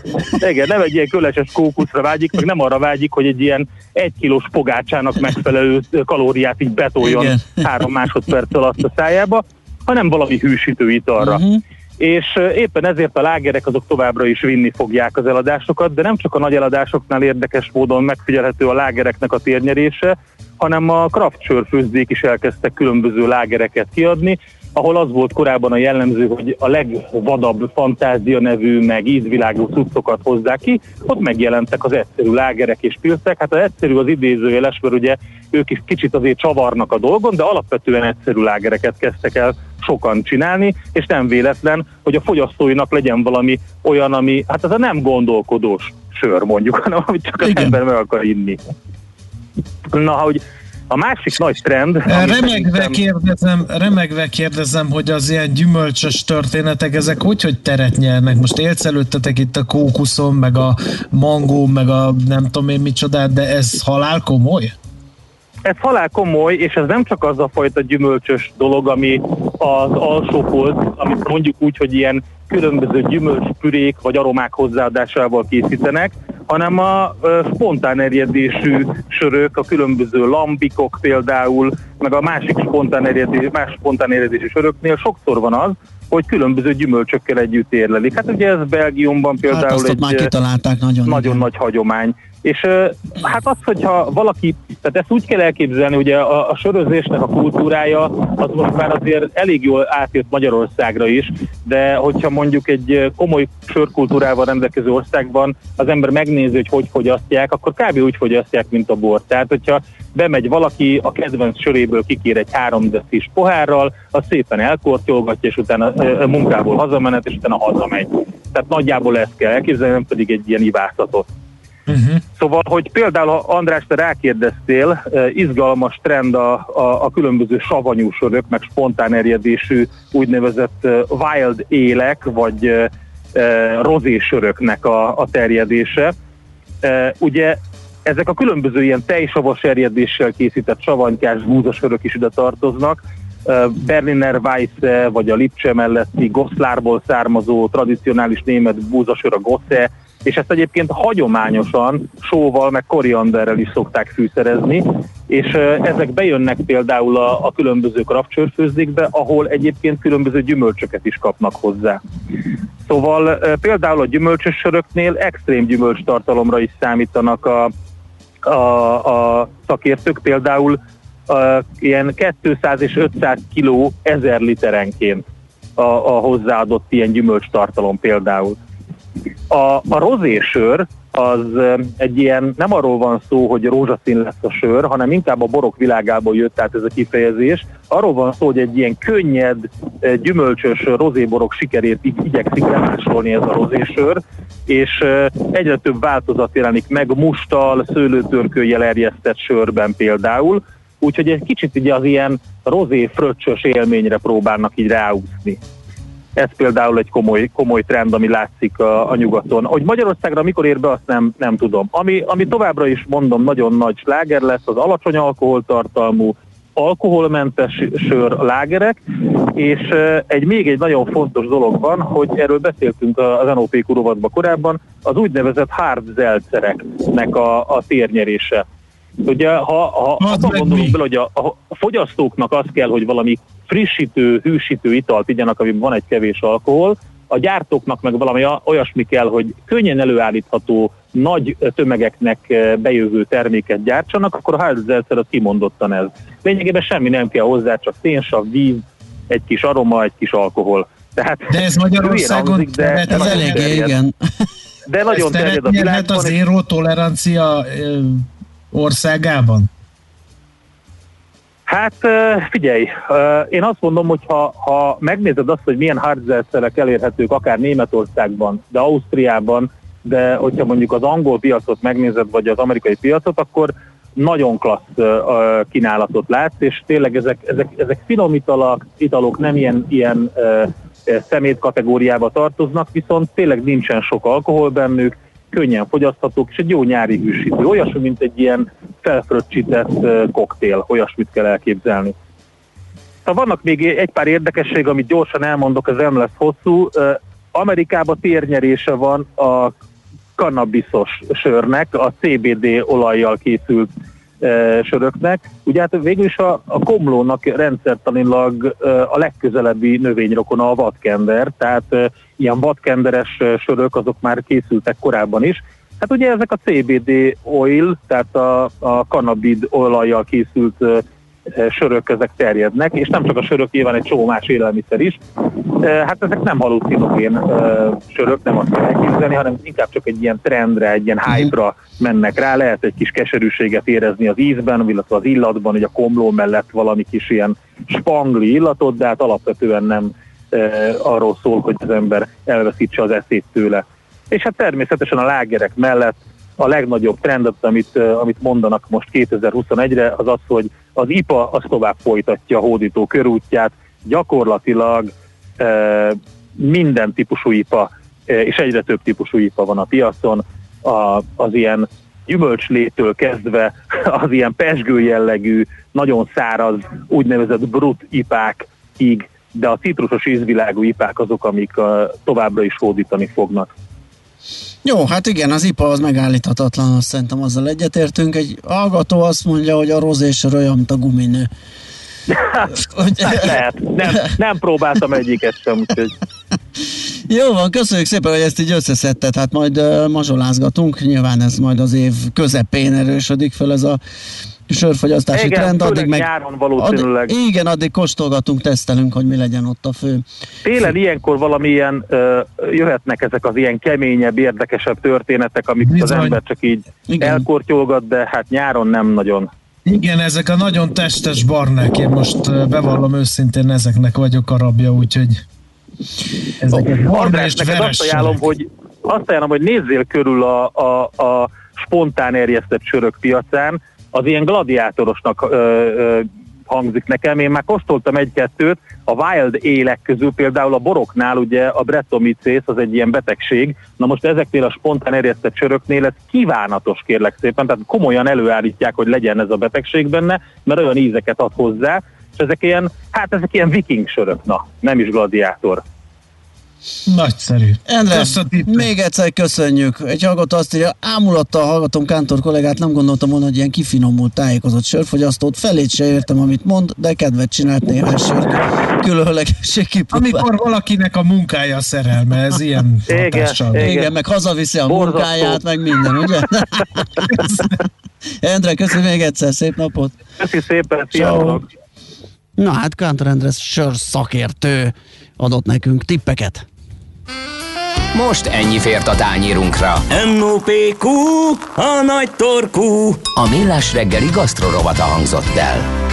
igen, nem egy ilyen köleses kókuszra vágyik, meg nem arra vágyik, hogy egy ilyen egy kilós pogácsának megfelelő kalóriát így betoljon Igen. három másodperc alatt a szájába, hanem valami hűsítő italra. Uh-huh. És éppen ezért a lágerek azok továbbra is vinni fogják az eladásokat, de nem csak a nagy eladásoknál érdekes módon megfigyelhető a lágereknek a térnyerése, hanem a craft sörfőzdék is elkezdtek különböző lágereket kiadni, ahol az volt korábban a jellemző, hogy a legvadabb fantázia nevű, meg ízvilágú cuccokat hozzák ki, ott megjelentek az egyszerű lágerek és pilszek. Hát az egyszerű az idézőjeles, mert ugye ők is kicsit azért csavarnak a dolgon, de alapvetően egyszerű lágereket kezdtek el sokan csinálni, és nem véletlen, hogy a fogyasztóinak legyen valami olyan, ami, hát az a nem gondolkodós sör mondjuk, hanem amit csak az Igen. ember meg akar inni. Na, hogy a másik nagy trend... ami Remegve kérdezem, remegve kérdezem, hogy az ilyen gyümölcsös történetek, ezek hogy, hogy teret nyernek? Most élsz előttetek itt a kókuszon, meg a mangó, meg a nem tudom én micsodát, de ez halál komoly? ez halál komoly, és ez nem csak az a fajta gyümölcsös dolog, ami az alsó polc, amit mondjuk úgy, hogy ilyen különböző gyümölcspürék vagy aromák hozzáadásával készítenek, hanem a ö, spontán erjedésű sörök, a különböző lambikok például, meg a másik spontán, erjedés, más spontán erjedésű söröknél sokszor van az, hogy különböző gyümölcsökkel együtt érlelik. Hát ugye ez Belgiumban például Hát azt egy már kitalálták nagyon. nagyon nagy hagyomány. És hát az, hogyha valaki, tehát ezt úgy kell elképzelni, ugye a, a sörözésnek a kultúrája az most már azért elég jól átjött Magyarországra is, de hogyha mondjuk egy komoly sörkultúrával rendelkező országban az ember megnézi, hogy hogy fogyasztják, akkor kb. úgy fogyasztják, mint a bort. Tehát, hogyha bemegy valaki, a kedvenc söréből kikér egy három decis pohárral, az szépen elkortyolgatja, és utána ö, munkából hazamenet, és utána hazamegy. Tehát nagyjából ezt kell elképzelni, nem pedig egy ilyen ivászatot. Uh-huh. Szóval, hogy például, ha András, te rákérdeztél, eh, izgalmas trend a, a, a különböző savanyú sörök, meg spontán erjedésű úgynevezett eh, wild élek, vagy eh, rozésöröknek a, a terjedése. Eh, Ugye ezek a különböző ilyen tejsavas erjedéssel készített savanykás búzasörök is ide tartoznak, Berliner Weisse, vagy a Lipcse melletti Goszlárból származó tradicionális német búzasör a Gosse, és ezt egyébként hagyományosan sóval, meg korianderrel is szokták fűszerezni, és ezek bejönnek például a, a különböző krapcsörfőzdékbe, ahol egyébként különböző gyümölcsöket is kapnak hozzá. Szóval például a gyümölcsös söröknél extrém gyümölcstartalomra is számítanak a, a, a szakértők, például a, ilyen 200 és 500 kiló ezer literenként a, a hozzáadott ilyen gyümölcstartalom például. A, a rozésör az egy ilyen, nem arról van szó, hogy rózsaszín lesz a sör, hanem inkább a borok világából jött át ez a kifejezés. Arról van szó, hogy egy ilyen könnyed, ö, gyümölcsös rozéborok sikerét ig- igyekszik lemásolni ez a rozésör, és ö, egyre több változat jelenik meg mustal, szőlőtörkőjel erjesztett sörben például, úgyhogy egy kicsit ugye az ilyen rozé fröccsös élményre próbálnak így ráúszni. Ez például egy komoly, komoly trend, ami látszik a, a nyugaton. Hogy Magyarországra mikor ér be, azt nem, nem tudom. Ami, ami továbbra is mondom nagyon nagy sláger lesz, az alacsony alkoholtartalmú, alkoholmentes sör lágerek, és egy még egy nagyon fontos dolog van, hogy erről beszéltünk az NOP rovatban korábban, az úgynevezett hard zelcereknek a, a térnyerése. Ugye, ha, ha Az abban meg gondolunk bele, hogy a, a fogyasztóknak az kell, hogy valami frissítő, hűsítő italt igyanak, amiben van egy kevés alkohol, a gyártóknak meg valami olyasmi kell, hogy könnyen előállítható, nagy tömegeknek eh, bejövő terméket gyártsanak, akkor a Heidelberger az kimondottan ez. Lényegében semmi nem kell hozzá, csak szénsav, víz, egy kis aroma, egy kis alkohol. Tehát De ez Magyarországon hangzik, de, Ez nagyon eléggé, terjed. igen. De nagyon Ez terjed a világban. az és- éró tolerancia országában? Hát figyelj, én azt mondom, hogy ha, ha megnézed azt, hogy milyen hardzelszerek elérhetők akár Németországban, de Ausztriában, de hogyha mondjuk az angol piacot megnézed, vagy az amerikai piacot, akkor nagyon klassz kínálatot látsz, és tényleg ezek, ezek, ezek finom italak, italok nem ilyen, ilyen szemét kategóriába tartoznak, viszont tényleg nincsen sok alkohol bennük, könnyen fogyaszthatók, és egy jó nyári hűsítő. Olyasmi, mint egy ilyen felfröccsített koktél, olyasmit kell elképzelni. Szóval vannak még egy pár érdekesség, amit gyorsan elmondok, ez nem lesz hosszú. Amerikában térnyerése van a kannabiszos sörnek, a CBD olajjal készült e, söröknek. Ugye hát végül is a, a komlónak rendszertanilag e, a legközelebbi növényrokona a vadkender, tehát e, ilyen vadkenderes sörök azok már készültek korábban is. Hát ugye ezek a CBD oil, tehát a, a kannabid olajjal készült sörök ezek terjednek, és nem csak a sörök, nyilván egy csomó más élelmiszer is. Hát ezek nem halucinogén sörök, nem azt kell elképzelni, hanem inkább csak egy ilyen trendre, egy ilyen hype-ra mennek rá, lehet egy kis keserűséget érezni az ízben, illetve az illatban, hogy a komló mellett valami kis ilyen spangli illatot, de hát alapvetően nem arról szól, hogy az ember elveszítse az eszét tőle. És hát természetesen a lágerek mellett a legnagyobb trendet, amit, amit mondanak most 2021-re, az az, hogy az IPA az tovább folytatja a hódító körútját, gyakorlatilag e, minden típusú IPA, e, és egyre több típusú IPA van a piacon, a, az ilyen gyümölcslétől kezdve az ilyen pesgő jellegű, nagyon száraz, úgynevezett brut ipákig, de a citrusos ízvilágú ipák azok, amik a, továbbra is hódítani fognak. Jó, hát igen, az IPA az megállíthatatlan, azt szerintem azzal egyetértünk. Egy hallgató azt mondja, hogy a rozésor olyan, mint a guminő. Hát lehet, nem, nem próbáltam egyiket sem, úgyhogy... Jó van, köszönjük szépen, hogy ezt így összeszedted, hát majd uh, mazsolázgatunk, nyilván ez majd az év közepén erősödik fel ez a sörfogyasztási igen, trend, addig meg... nyáron valószínűleg. Addig, igen, addig kóstolgatunk, tesztelünk, hogy mi legyen ott a fő. Télen ilyenkor valamilyen uh, jöhetnek ezek az ilyen keményebb, érdekesebb történetek, amik Bizony. az ember csak így igen. elkortyolgat, de hát nyáron nem nagyon. Igen, ezek a nagyon testes barnák, én most bevallom őszintén, ezeknek vagyok a rabja, úgyhogy ezeket oh, András, neked azt ajánlom, hogy azt ajánlom, hogy nézzél körül a, a, a spontán erjesztett sörök piacán, az ilyen gladiátorosnak ö, ö, hangzik nekem. Én már kóstoltam egy-kettőt, a wild élek közül például a boroknál ugye a bretomicész az egy ilyen betegség, na most ezeknél a spontán erjesztett söröknél ez kívánatos kérlek szépen, tehát komolyan előállítják, hogy legyen ez a betegség benne, mert olyan ízeket ad hozzá, és ezek ilyen, hát ezek ilyen viking sörök, na, nem is gladiátor. Nagyszerű. Endre, még egyszer köszönjük. Egy hallgató azt írja, ámulattal hallgatom Kántor kollégát, nem gondoltam volna, hogy ilyen kifinomult, tájékozott sörfogyasztót. Felét se értem, amit mond, de kedvet csinált néhány sör. Különlegesség kipróbál. Amikor valakinek a munkája a szerelme, ez ilyen igen, igen. igen, meg hazaviszi a Borzasztó. munkáját, meg minden, ugye? Endre, köszönöm még egyszer, szép napot. Köszönöm szépen, sziasztok. Na hát Kántor Endre sör szakértő adott nekünk tippeket. Most ennyi fért a tányírunkra. M.O.P.Q. A nagy torkú. A millás reggeli gasztrorovata hangzott el.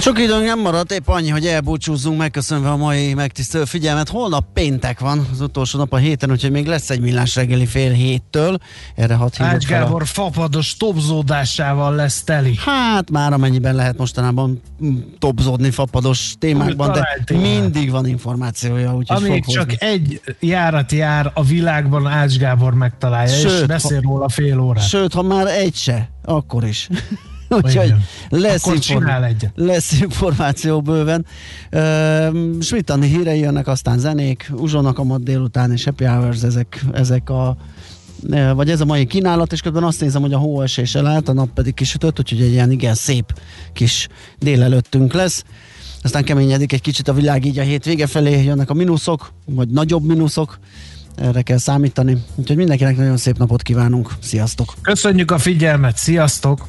Hát sok időnk nem maradt, épp annyi, hogy elbúcsúzzunk, megköszönve a mai megtisztelő figyelmet. Holnap péntek van, az utolsó nap a héten, úgyhogy még lesz egy millás reggeli fél héttől. Erre hat hívok Ács fel a- Gábor fapados topzódásával lesz teli. Hát már amennyiben lehet mostanában topzódni fapados témákban, de mindig van információja, úgyhogy Amíg csak hozni. egy járat jár a világban, Ács Gábor megtalálja, és Sőt, beszél róla fél órát. Sőt, ha már egy se, akkor is. Úgyhogy lesz, egyet. lesz információ bőven. Uh, Smittani hírei jönnek, aztán zenék, Uzsónak a mad délután és Happy Hours, ezek, ezek a vagy ez a mai kínálat, és közben azt nézem, hogy a hóesés elállt, a nap pedig kisütött, úgyhogy egy ilyen igen szép kis délelőttünk lesz. Aztán keményedik egy kicsit a világ így a hétvége felé, jönnek a mínuszok, vagy nagyobb mínuszok, erre kell számítani. Úgyhogy mindenkinek nagyon szép napot kívánunk. Sziasztok! Köszönjük a figyelmet, sziasztok!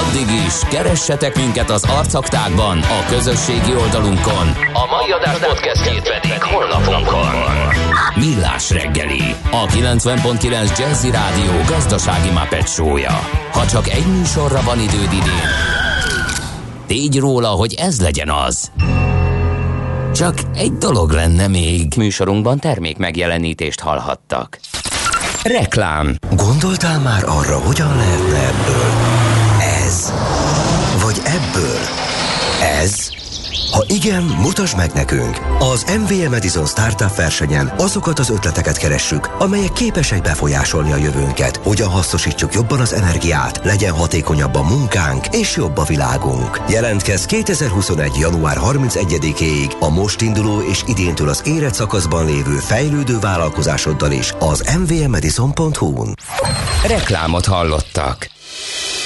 Addig is, keressetek minket az arcaktákban, a közösségi oldalunkon. A mai adás podcastjét pedig holnapunkon. Millás reggeli, a 90.9 Jazzy Rádió gazdasági show-ja. Ha csak egy műsorra van időd idén, tégy róla, hogy ez legyen az. Csak egy dolog lenne még. Műsorunkban termék megjelenítést hallhattak. Reklám. Gondoltál már arra, hogyan lehetne ebből ebből ez? Ha igen, mutasd meg nekünk! Az MVM Edison Startup versenyen azokat az ötleteket keressük, amelyek képesek befolyásolni a jövőnket, hogyan hasznosítsuk jobban az energiát, legyen hatékonyabb a munkánk és jobb a világunk. Jelentkezz 2021. január 31-éig a most induló és idéntől az érett szakaszban lévő fejlődő vállalkozásoddal is az mvmedison.hu-n. Reklámot hallottak.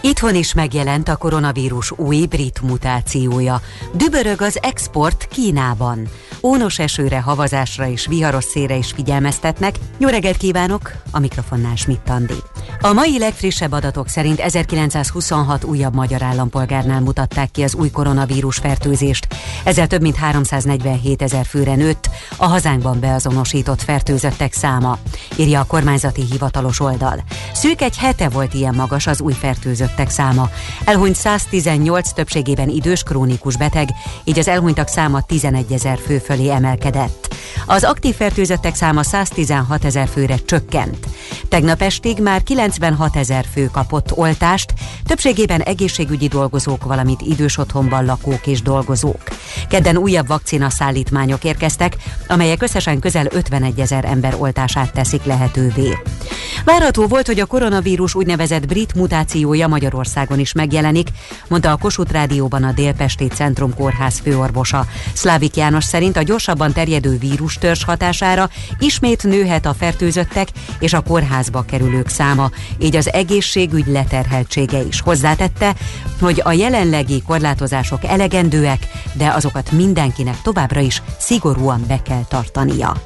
Itthon is megjelent a koronavírus új brit mutációja. Dübörög az export Kínában. Ónos esőre, havazásra és viharos szélre is figyelmeztetnek. Jó reggelt kívánok! A mikrofonnál Schmidt Andi. A mai legfrissebb adatok szerint 1926 újabb magyar állampolgárnál mutatták ki az új koronavírus fertőzést. Ezzel több mint 347 ezer főre nőtt a hazánkban beazonosított fertőzöttek száma, írja a kormányzati hivatalos oldal. Szűk egy hete volt ilyen magas az új fertőzöttek száma. Elhunyt 118 többségében idős krónikus beteg, így az elhunytak száma 11 ezer fő fölé emelkedett. Az aktív fertőzöttek száma 116 ezer főre csökkent. Tegnap estig már 96 ezer fő kapott oltást, többségében egészségügyi dolgozók, valamint idős otthonban lakók és dolgozók. Kedden újabb vakcina szállítmányok érkeztek, amelyek összesen közel 51 ezer ember oltását teszik lehetővé. Várható volt, hogy a koronavírus úgynevezett brit mutációja Magyarországon is megjelenik, mondta a Kossuth Rádióban a Délpesti Centrum Kórház főorvosa. Szlávik János szerint a gyorsabban terjedő vírustörzs hatására ismét nőhet a fertőzöttek és a kórházba kerülők száma, így az egészségügy leterheltsége is. Hozzátette, hogy a jelenlegi korlátozások elegendőek, de azokat mindenkinek továbbra is szigorúan be kell tartania.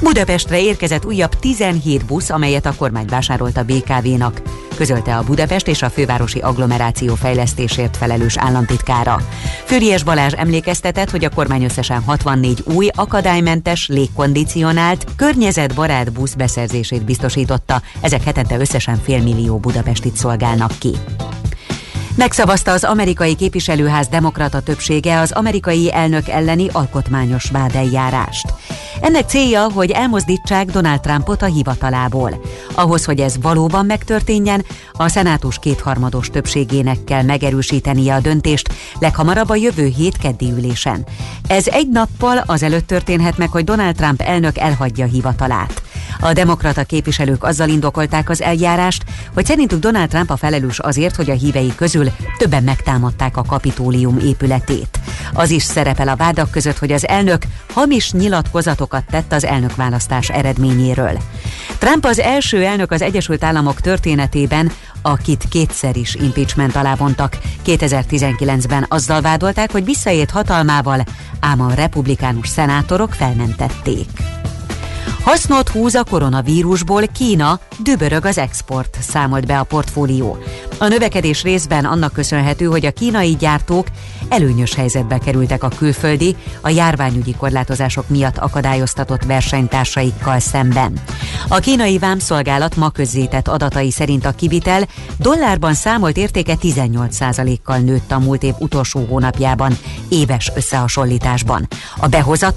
Budapestre érkezett újabb 17 busz, amelyet a kormány vásárolt a BKV-nak, közölte a Budapest és a fővárosi agglomeráció fejlesztésért felelős államtitkára. Füriyes Balázs emlékeztetett, hogy a kormány összesen 64 új, akadálymentes, légkondicionált, környezetbarát busz beszerzését biztosította, ezek hetente összesen félmillió Budapestit szolgálnak ki. Megszavazta az amerikai képviselőház demokrata többsége az amerikai elnök elleni alkotmányos vádeljárást. Ennek célja, hogy elmozdítsák Donald Trumpot a hivatalából. Ahhoz, hogy ez valóban megtörténjen, a szenátus kétharmados többségének kell megerősítenie a döntést leghamarabb a jövő hét keddi ülésen. Ez egy nappal azelőtt történhet meg, hogy Donald Trump elnök elhagyja hivatalát. A demokrata képviselők azzal indokolták az eljárást, hogy szerintük Donald Trump a felelős azért, hogy a hívei közül többen megtámadták a kapitólium épületét. Az is szerepel a vádak között, hogy az elnök hamis nyilatkozatokat tett az elnökválasztás eredményéről. Trump az első elnök az Egyesült Államok történetében, akit kétszer is impeachment alá vontak. 2019-ben azzal vádolták, hogy visszaért hatalmával, ám a republikánus szenátorok felmentették. Hasznot húz a koronavírusból Kína, dübörög az export, számolt be a portfólió. A növekedés részben annak köszönhető, hogy a kínai gyártók előnyös helyzetbe kerültek a külföldi, a járványügyi korlátozások miatt akadályoztatott versenytársaikkal szemben. A kínai vámszolgálat ma közzétett adatai szerint a kivitel dollárban számolt értéke 18%-kal nőtt a múlt év utolsó hónapjában, éves összehasonlításban. A behozat